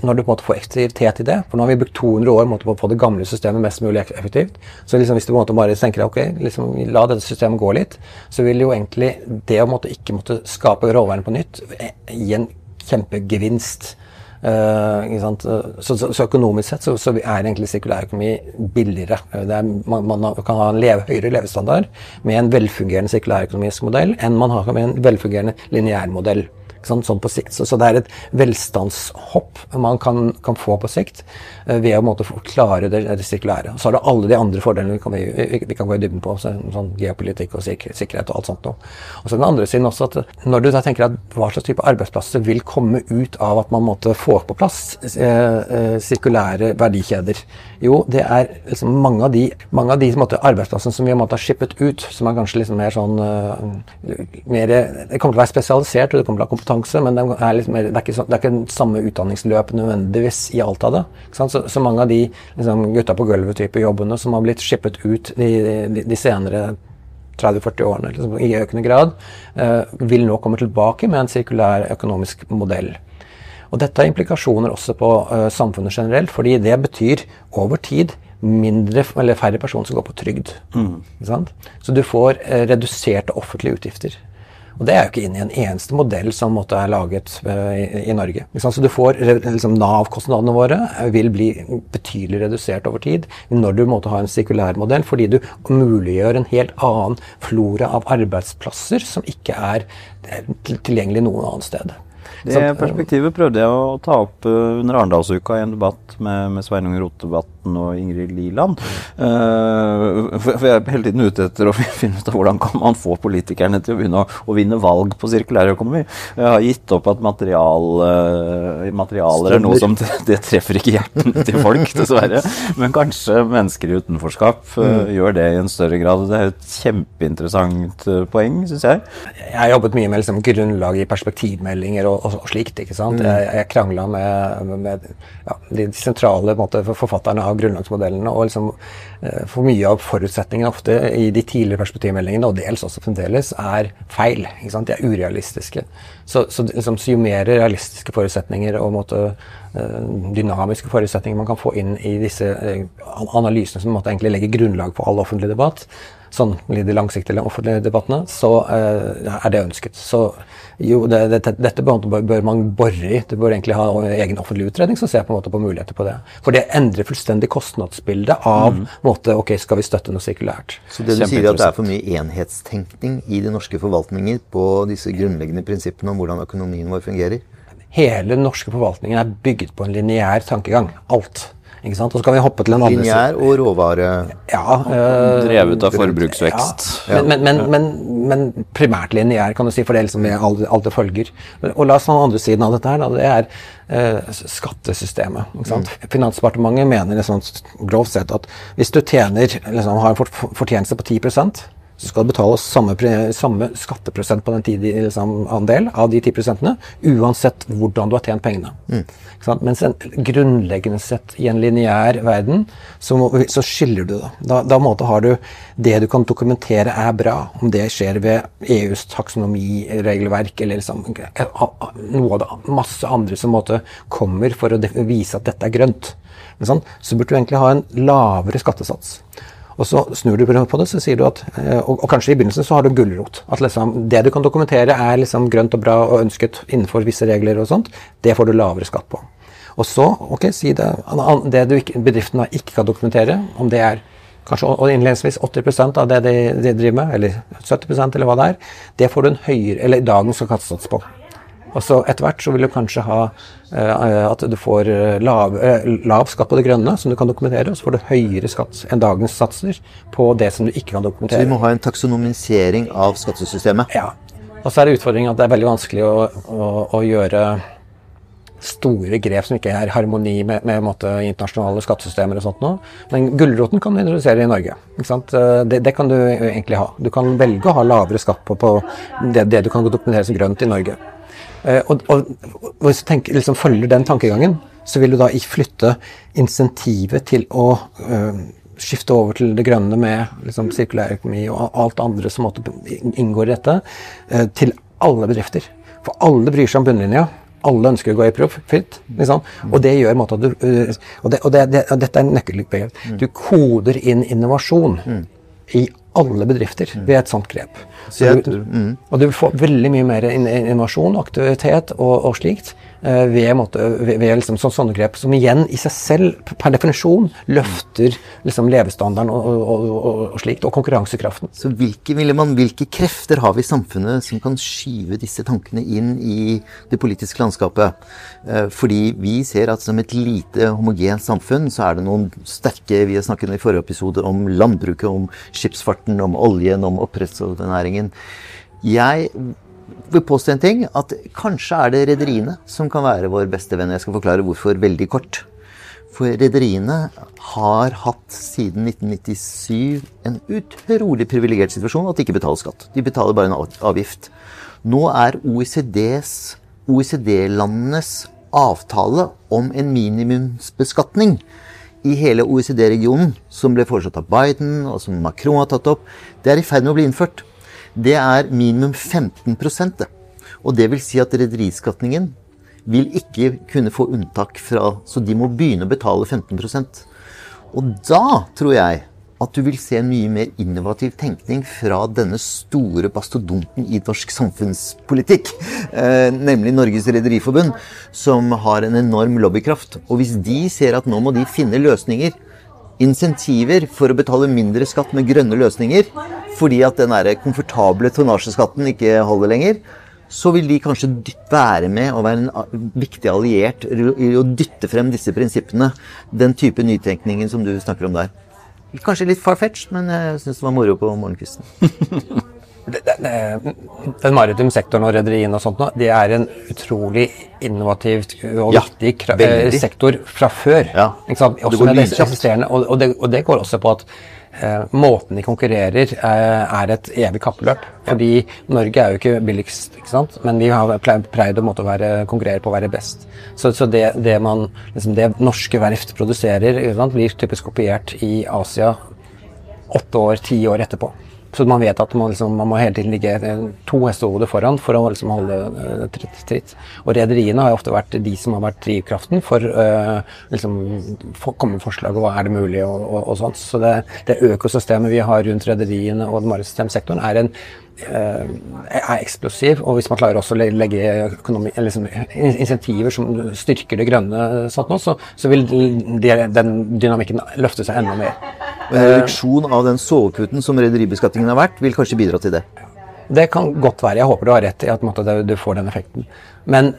når du på en måte får effektivitet i det, for nå har vi brukt 200 år på å få det gamle systemet mest mulig effektivt, så liksom hvis du på en måte bare tenker ok, liksom, la dette systemet gå litt, så vil jo egentlig det å måtte ikke måtte skape råvarene på nytt gi en kjempegevinst Uh, så, så, så, økonomisk sett så, så er egentlig sirkulærøkonomi billigere. Er, man, man, kan ha en leve, høyere levestandard med en velfungerende sirkulærøkonomisk modell enn man har med en velfungerende lineær modell. Sånn, på sikt. Så, så, det er et velstandshopp man kan, kan få på sikt uh, ved å måtte klare det, det sirkulære. Så har du alle de andre fordelene vi kan, vi, vi kan gå i dybden på, så, sånn geopolitikk og sikkerhet, sikkerhet og alt sånt noe. Og så den andre siden også at når du da tenker at hva slags type arbeidsplasser vil komme ut av at man måtte få på plass uh, sirkulære verdikjeder, jo, det er liksom mange av de, mange av de måte, arbeidsplassene som vi har skippet ut, som er kanskje liksom mer sånn mer, Det kommer til å være spesialisert, og det kommer til å ha kompetanse kompetanse, men det er, liksom, det er, ikke, så, det er ikke samme utdanningsløp nødvendigvis i alt av det. Så, så, mange av de liksom, gutta på gulvet-type jobbene som har blitt shippet ut de, de, de senere 30-40 årene liksom, i økende grad, eh, vil nå komme tilbake med en sirkulær økonomisk modell. Og Dette har implikasjoner også på eh, samfunnet generelt, fordi det betyr over tid mindre, eller færre personer som går på trygd. Mm. Så du får eh, reduserte offentlige utgifter. Og det er jo ikke inn i en eneste modell som måtte er laget uh, i, i, Norge. Så du får liksom, Nav-kostnadene våre vil bli betydelig redusert over tid når du måtte ha en sirkulær modell, fordi du muliggjør en helt annen flora av arbeidsplasser som ikke er tilgjengelig noen annet sted. Det perspektivet prøvde jeg å ta opp eh, under Arendalsuka i en debatt med, med Sveinung Rotevatn og Ingrid Liland. Uh, for, jeg er hele tiden ute etter å [laughs] finne ut av hvordan kan man få politikerne til å begynne å, å vinne valg på sirkulærøkonomi. Jeg har gitt opp at material, uh, materialer er noe som det treffer ikke hjertene til folk, [laughs] dessverre. Men kanskje mennesker i utenforskap uh, mm. gjør det i en større grad. Det er et kjempeinteressant poeng, syns jeg. Jeg har jobbet mye med liksom, grunnlag i perspektivmeldinger og, og og, slikt. ikke sant? Mm. Jeg, jeg krangla med, med ja, de sentrale måte, forfatterne av grunnlagsmodellene. og liksom, eh, For mye av forutsetningene ofte i de tidligere perspektivmeldingene, og dels også fremdeles, er feil. De er urealistiske. Så, så, liksom, så jo mer realistiske forutsetninger og måte, eh, dynamiske forutsetninger man kan få inn i disse eh, analysene som egentlig legger grunnlag for all offentlig debatt, sånn i de langsiktige offentlige debattene, så er det ønsket. Så jo, det, det, dette bør, bør, man bore i. Det bør egentlig ha en egen offentlig utredning som ser på, en måte på muligheter på det. For det endrer fullstendig kostnadsbildet av mm. måte, ok, skal vi støtte noe sirkulært. Så det du sier at det er for mye enhetstenkning i de norske forvaltninger på disse grunnleggende prinsippene om hvordan økonomien vår fungerer? Hele den norske forvaltningen er bygget på en lineær tankegang. Alt. Ikke sant? Og så kan vi hoppe til en annen Lineær og råvare... Ja, øh, Drevet av forbruksvekst. Ja. Men, men, men, men, primært lineær, kan du si, for det er liksom alt, alt det følger. Og la oss ta den andre siden av dette her. Da. Det er øh, skattesystemet. Ikke sant? Mm. Finansdepartementet mener liksom, grovt sett at hvis du tjener, liksom, har en fortjeneste på 10 så skal betale samme, samme skatteprosent på den tid, liksom, andel av de 10 prosentene, uansett hvordan du har tjent pengene. Mm. Mens en grunnleggende sett i en lineær verden, så, må, så, skiller du det. Da, da måte har du det du kan dokumentere er bra, om det skjer ved EUs taksonomiregelverk eller liksom, noe av det masse andre som måte kommer for å vise at dette er grønt. Sånn, så burde du egentlig ha en lavere skattesats. Og så snur du på det, så sier du at eh, Og, og kanskje i begynnelsen så har du gulrot. At liksom, det du kan dokumentere er liksom grønt og bra og ønsket innenfor visse regler og sånt, det får du lavere skatt på. Og så, ok, si det, det du ikke, bedriften ikke kan dokumentere, om det er kanskje innledningsvis 80% av det de, de, driver med, eller 70% eller hva det er, det får du en høyere, eller dagens skattesats på. Og så etter hvert så vil du kanskje ha uh, at du får eh, lav, uh, lav, skatt på det grønne, som du kan dokumentere, og så får du høyere skatt enn dagens satser på det som du ikke kan dokumentere. Så vi må ha en taksonomisering av skattesystemet? Ja. Og så er det utfordringen at det er veldig vanskelig å, å, å gjøre store grep som ikke er i harmoni med, med måte, internasjonale skattesystemer og sånt noe. Men gulroten kan du introdusere i Norge. Det, det, kan du egentlig ha. Du kan velge å ha lavere skatt på, på det, det, du kan dokumentere som grønt i Norge. Eh, og, og, og hvis du tenker, liksom, følger den tankegangen, så vil du da ikke flytte insentivet til å øh, skifte over til det grønne med liksom, sirkulærøkonomi og alt andre som måtte, inngår i dette, øh, til alle bedrifter. For alle bryr seg om bunnlinja. Alle ønsker å gå i profitt. Liksom. Og det gjør måte at du øh, Og, det, og, det, det, dette er nøkkelbegrep. Du koder inn innovasjon i alle bedrifter ved et sånt grep. Så du, mm. Og du får veldig mye mer innovasjon, aktivitet og, og slikt Eh, ved, måte, ved, liksom, så, sånne grep, som igjen i seg selv per definisjon løfter liksom, levestandarden og, og, og, og, slikt, og konkurransekraften. Så hvilke, man, hvilke, krefter har vi i samfunnet som kan skyve disse tankene inn i det politiske landskapet? Eh, fordi vi ser at som et lite homogent samfunn, så er det noen sterke Vi har snakket i forrige episode om landbruket, om skipsfarten, om oljen, om oppdrettsnæringen. Jeg vil påstå en ting, at kanskje er det rederiene som kan være vår beste venn. Jeg skal forklare hvorfor veldig kort. For rederiene har hatt siden 1997 en utrolig privilegert situasjon at de ikke betaler skatt. De betaler bare en avgift. Nå er OECDs, OECD-landenes avtale om en minimumsbeskatning i hele OECD-regionen, som ble foreslått av Biden, og som Macron har tatt opp, det er i ferd med å bli innført det er minimum 15 det. Og det vil si at rederiskatningen vil ikke kunne få unntak fra Så de må begynne å betale 15% Og da tror jeg at du vil se en mye mer innovativ tenkning fra denne store bastodonten i norsk samfunnspolitikk, eh, nemlig Norges Rederiforbund, som har en enorm lobbykraft. Og hvis de ser at nå må de finne løsninger insentiver for å betale mindre skatt med grønne løsninger, fordi at den der komfortable tonnasjeskatten ikke holder lenger, så vil de kanskje være med og være en viktig alliert i å dytte frem disse prinsippene. Den type nytenkningen som du snakker om der. Kanskje litt far-fetched, men jeg syns det var moro på morgenkvisten. den maritime sektoren og rederiene og sånt, det er en utrolig innovativ og ja, viktig eh, sektor fra før. Ja, også med det eksisterende, og, og, det, og, det, går også på at måten de konkurrerer eh, er et evig kappløp. Fordi Norge er jo ikke billigst, ikke men vi har pleid å måtte være, konkurrere på å være best. Så, så det, det, man, liksom det norske verft produserer, blir typisk kopiert i Asia åtte år, ti år etterpå. Så man vet at man, liksom, man må hele tiden ligge eh, to hestehoder foran for å liksom holde uh, tritt, tritt. Og rederiene har ofte vært de som har vært drivkraften for uh, liksom for, komme med forslag og hva er det mulig og, og, og sånt. Så det, det, økosystemet vi har rundt rederiene og den maritime sektoren er en Eh, er eksplosiv. Og hvis man klarer også å legge økonomi, liksom, insentiver som styrker det grønne, sånn, så, så, vil de, den dynamikken løfte seg enda mer. En reduksjon av den soveputen som rederibeskatningen har vært, vil kanskje bidra til det? Det kan godt være. Jeg håper du har rett i at måte, du får den effekten. Men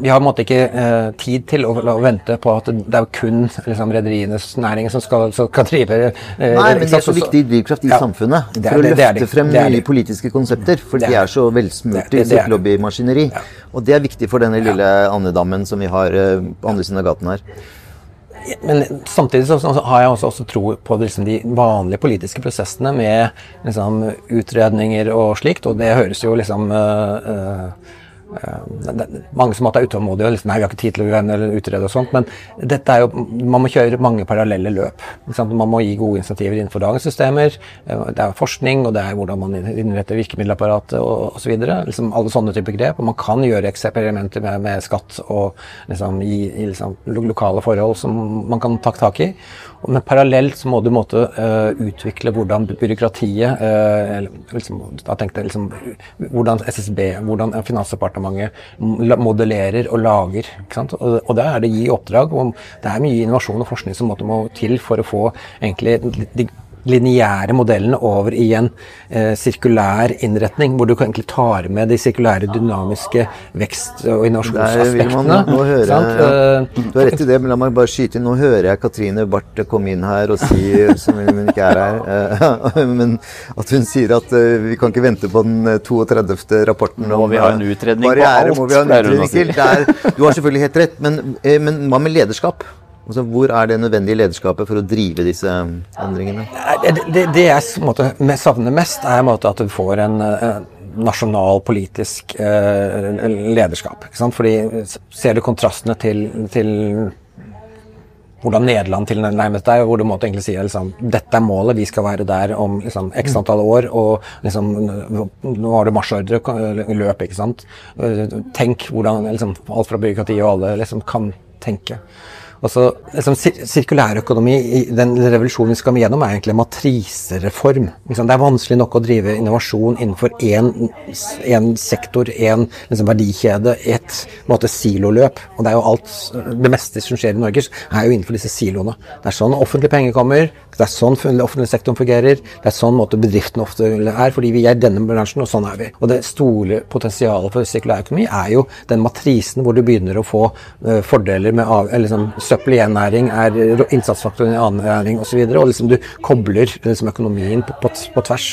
vi har måte, ikke eh, tid til å, å, vente på at det er kun liksom, rederienes næring som skal, som skal drive eh, Nei, men de er så viktig drivkraft i ja, samfunnet for å løfte det, frem nye politiske konsepter. For de er så velsmurte i sitt lobbymaskineri. Ja. Og det er viktig for denne lille andedammen som vi har eh, på andre siden av gaten her. Men samtidig så, har jeg også, også tro på liksom, de vanlige politiske prosessene med liksom, utredninger og slikt. Og det høres jo liksom uh, uh, det er mange som er utålmodige og liksom, nei, vi har ikke tid til å eller utrede og sånt, men dette er jo, man må kjøre mange parallelle løp. Man må gi gode initiativer innenfor dagens systemer. Det er forskning, og det er hvordan man innretter virkemiddelapparatet osv. Liksom alle sånne typer grep. Og man kan gjøre eksperimenter med, med skatt og liksom, gi, liksom, lokale forhold som man kan ta tak i. Men parallelt så må du måtte uh, utvikle hvordan byråkratiet uh, liksom, da tenkte jeg liksom, Hvordan SSB, hvordan Finansdepartementet modellerer og lager. Og, og der er det gi oppdrag. og Det er mye innovasjon og forskning som må til for å få egentlig de lineære modellene over i en eh, sirkulær innretning, hvor du egentlig tar med de sirkulære, dynamiske vekst- og innovasjonsaspektene. Nå, hører jeg, ja. Eh, du har rett i det, men la meg bare skyte inn. Nå hører jeg Katrine Barth komme inn her og si, som hun ikke er her, eh, [laughs] men at hun sier at eh, vi kan ikke vente på den 32. rapporten Må vi ha en utredning barriere, på alt? Må vi ha en utredning til. Der, du har selvfølgelig helt rett, men, men hva med lederskap? Altså, hvor er det nødvendige lederskapet for å drive disse endringene? Det, det, det jeg måte, savner mest, er måtte, at du får en en nasjonal politisk uh, lederskap. Fordi Ser du kontrastene til, til hvordan Nederland tilnærmet deg, hvor du måtte egentlig si liksom, dette er målet, vi skal være der om liksom, x antall år. og liksom, Nå har du marsjordre, løp, ikke sant. Tenk hvordan liksom, alt fra byråkratiet og alle liksom, kan tenke. Altså, liksom, Sirkulærøkonomi i den revolusjonen vi skal gjennom, er egentlig en matrisereform. Det er vanskelig nok å drive innovasjon innenfor én sektor, én liksom, verdikjede, ett måte, siloløp. Og det er jo alt, det meste som skjer i Norge, er jo innenfor disse siloene. Det er sånn offentlige penger kommer, det er sånn offentlig sektoren fungerer, det er sånn måte bedriften ofte er, fordi vi er denne bransjen, og sånn er vi. Og det store potensialet for sirkulærøkonomi er jo den matrisen hvor du begynner å få uh, fordeler med av, liksom, søppel i én næring er innsatsfaktoren i en annen næring osv. Og, så og liksom du kobler liksom, økonomien på, på, på, tvers.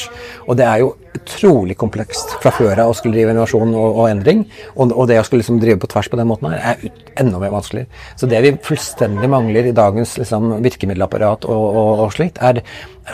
Og det er jo utrolig komplekst fra før av å skulle drive innovasjon og, og endring. Og, og, det å skulle liksom drive på tvers på den måten her, er ut, enda mer vanskelig. Så det vi fullstendig mangler i dagens liksom, virkemiddelapparat og, og, slikt, er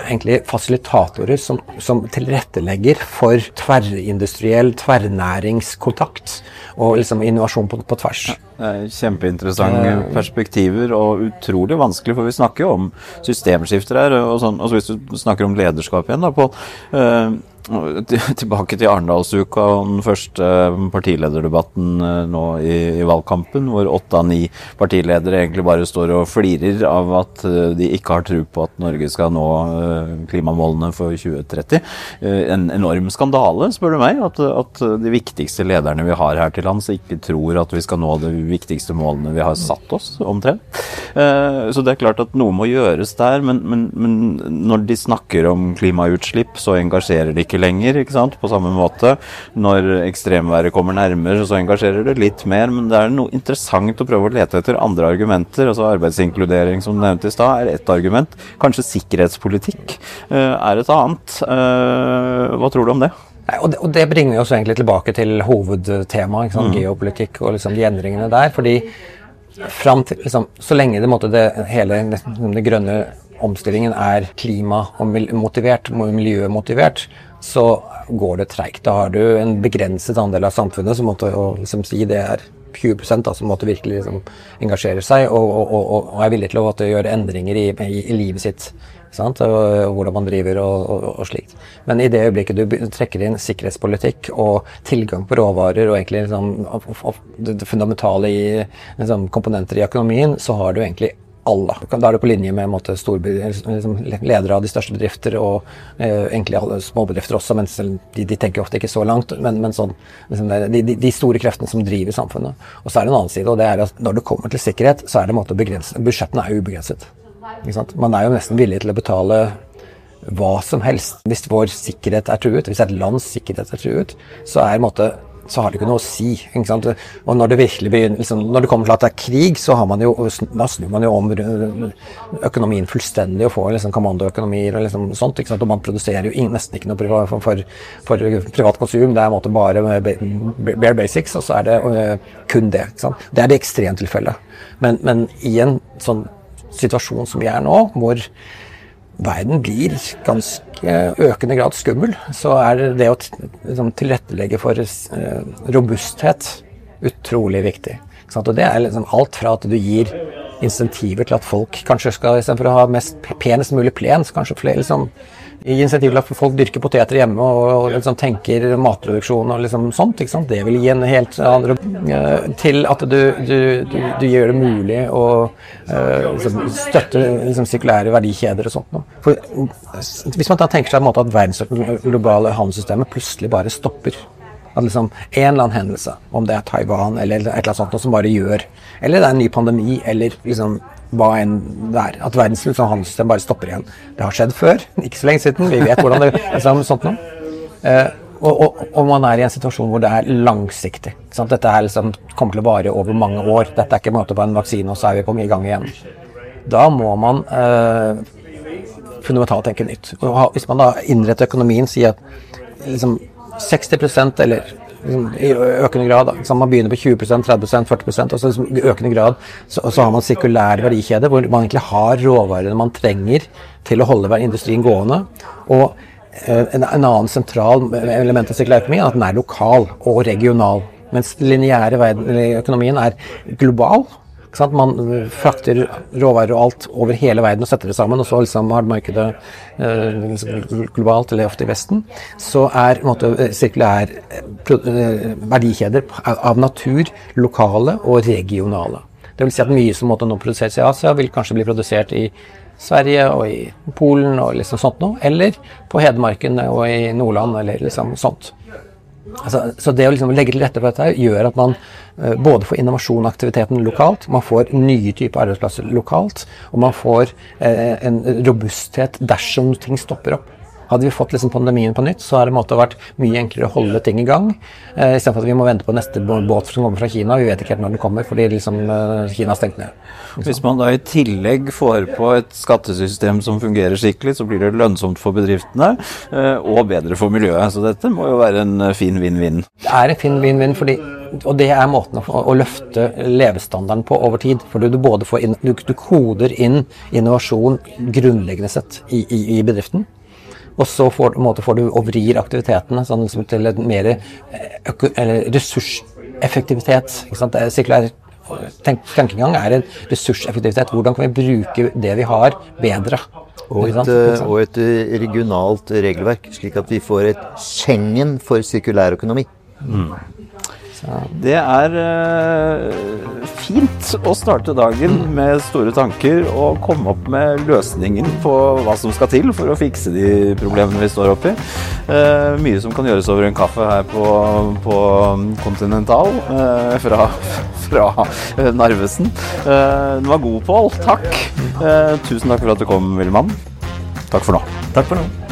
egentlig fasilitatorer som, som tilrettelegger for tverrindustriell, tverrnæringskontakt og liksom innovasjon på, på tvers. Ja, kjempeinteressante uh, perspektiver og utrolig vanskelig, for vi snakker jo om systemskifter her. og sånn, altså Hvis du snakker om lederskap igjen, da, på uh, [laughs] Tilbake til Arendalsuka og den første partilederdebatten eh, nå i, i, valgkampen, hvor åtte av ni partiledere egentlig bare står og flirer av at eh, de ikke har tro på at Norge skal nå eh, klimamålene for 2030. En enorm skandale, spør du meg, at, at de viktigste lederne vi har her til lands, ikke tror at vi skal nå de viktigste målene vi har satt oss, omtrent. Så det er klart at noe må gjøres der, men, men, men når de snakker om klimautslipp, så engasjerer de ikke ikke lenger, ikke sant? på samme måte. Når ekstremværet kommer nærmere, så engasjerer det litt mer. Men det er noe interessant å prøve å lete etter andre argumenter. altså Arbeidsinkludering, som du nevnte i stad, er ett argument. Kanskje sikkerhetspolitikk uh, er et annet. Uh, hva tror du om det? Og det, og det bringer oss egentlig tilbake til hovedtemaet, mm. geopolitikk og liksom de endringene der. fordi til, liksom, Så lenge det, måtte det hele liksom, det grønne omstillingen er klima- og motivert, miljømotivert, så går det treigt. Da har du en begrenset andel av samfunnet som måtte liksom, si det er 20 da, som måtte virkelig liksom, engasjere seg og, og, og, og, er villig til å gjøre endringer i, i, i livet sitt. Sant? Og, hvordan man driver og, slikt. Men i det øyeblikket du trekker inn sikkerhetspolitikk og tilgang på råvarer og egentlig liksom, det fundamentale i liksom, komponenter i økonomien, så har du egentlig alle. Da er du på linje med måte, liksom, ledere av de største bedrifter og eh, egentlig alle småbedrifter også, men de, de, tenker ofte ikke så langt. Men, men sånn, liksom, de, de, store kreftene som driver samfunnet. Og så er det en annen side, og det er at når det kommer til sikkerhet, så er det måte begrenset. Budsjettene er ubegrenset. Man er jo nesten villig til å betale hva som helst. Hvis vår sikkerhet er truet, hvis et lands sikkerhet er truet, så er måte så har det ikke noe å si. Og når det virkelig begynner, liksom, når det kommer til at det er krig, så jo, da snur man jo om økonomien fullstendig og får liksom kommandoøkonomier og liksom sånt. Og man produserer jo nesten ikke noe for, for, for, privat konsum. Det er måte bare bare basics, og så er det uh, kun det. Det er det ekstremtilfellet. Men, men i en sånn situasjon som vi er nå, hvor verden blir ganske økende grad skummel, så er det å liksom, tilrettelegge for eh, robusthet utrolig viktig. Og det er liksom alt fra at du gir insentiver til at folk kanskje skal, istedenfor å ha mest penest mulig plen, så kanskje flere liksom gi insentiv til at folk dyrker poteter hjemme og, og liksom tenker matproduksjon og liksom sånt. ikke sant? Det vil gi en helt annen uh, Til at du, du, du, du, gjør det mulig å uh, liksom, støtte liksom, sirkulære verdikjeder og sånt. noe. For, hvis man da tenker seg en måte at verdens globale handelssystemet plutselig bare stopper at liksom en eller annen hendelse, om det er Taiwan eller et eller annet sånt, som bare gjør Eller det er en ny pandemi, eller liksom hva enn det er. At verdens liksom, handelssystem bare stopper igjen. Det har skjedd før, ikke så lenge siden. Vi vet hvordan det [laughs] liksom, sånt noe. Eh, og, og, og, man er i en situasjon hvor det er langsiktig. Dette er liksom, kommer til å vare over mange år. Dette er ikke en måte på en vaksine, og så er vi på i gang igjen. Da må man eh, fundamentalt tenke nytt. Og hvis man da innretter økonomien, sier at liksom, 60% eller i økende grad liksom, Man begynner på 20% 30% 40% og så i økende grad så, så, har man sirkulære verdikjeder hvor man egentlig har råvarene man trenger til å holde industrien gående. Og eh, en, en, annen sentral element av sirkulærøkonomi er at den er lokal og regional. Mens den lineære økonomien er global man frakter råvarer og alt over hele verden og setter det sammen, og så liksom har markedet eh, globalt, eller ofte i Vesten. Så er måte, sirkulær eh, verdikjeder av natur lokale og regionale. Det vil si at mye som måtte nå produseres i Asia, vil kanskje bli produsert i Sverige og i Polen og liksom sånt noe, eller på Hedmarken og i Nordland eller liksom sånt. Altså, så det å liksom legge til rette for dette gjør at man uh, både får innovasjon og aktiviteten lokalt, man får nye typer arbeidsplasser lokalt, og man får uh, en robusthet dersom ting stopper opp. Hadde vi fått liksom pandemien på nytt, så hadde det måte vært mye enklere å holde ting i gang. Eh, Istedenfor at vi må vente på neste båt som kommer fra Kina. Vi vet ikke helt når den kommer, fordi liksom, eh, Kina har stengt ned. Hvis man da i tillegg får på et skattesystem som fungerer skikkelig, så blir det lønnsomt for bedriftene eh, og bedre for miljøet. Så dette må jo være en eh, fin vinn-vinn. Det er en fin vinn-vinn, fordi og det er måten å, å, løfte levestandarden på over tid. For du, både får inn, du, du koder inn innovasjon grunnleggende sett i, i, i bedriften. Og så får, får du og vrir aktivitetene sånn liksom til en mer eh, ressurseffektivitet. Sirkulær tenk, tenkegang er en ressurseffektivitet. Hvordan kan vi bruke det vi har, bedre? Og et, eh, og et regionalt regelverk, slik at vi får et Schengen for sirkulærøkonomi. Mm. Det er uh, fint å starte dagen med store tanker og komme opp med løsningen på hva som skal til for å fikse de problemene vi står oppi. Uh, mye som kan gjøres over en kaffe her på, på Continental uh, fra, fra Narvesen. den var god, Pål. Takk. tusen takk for at du kom, Villmann. Takk for nå. Takk for nå.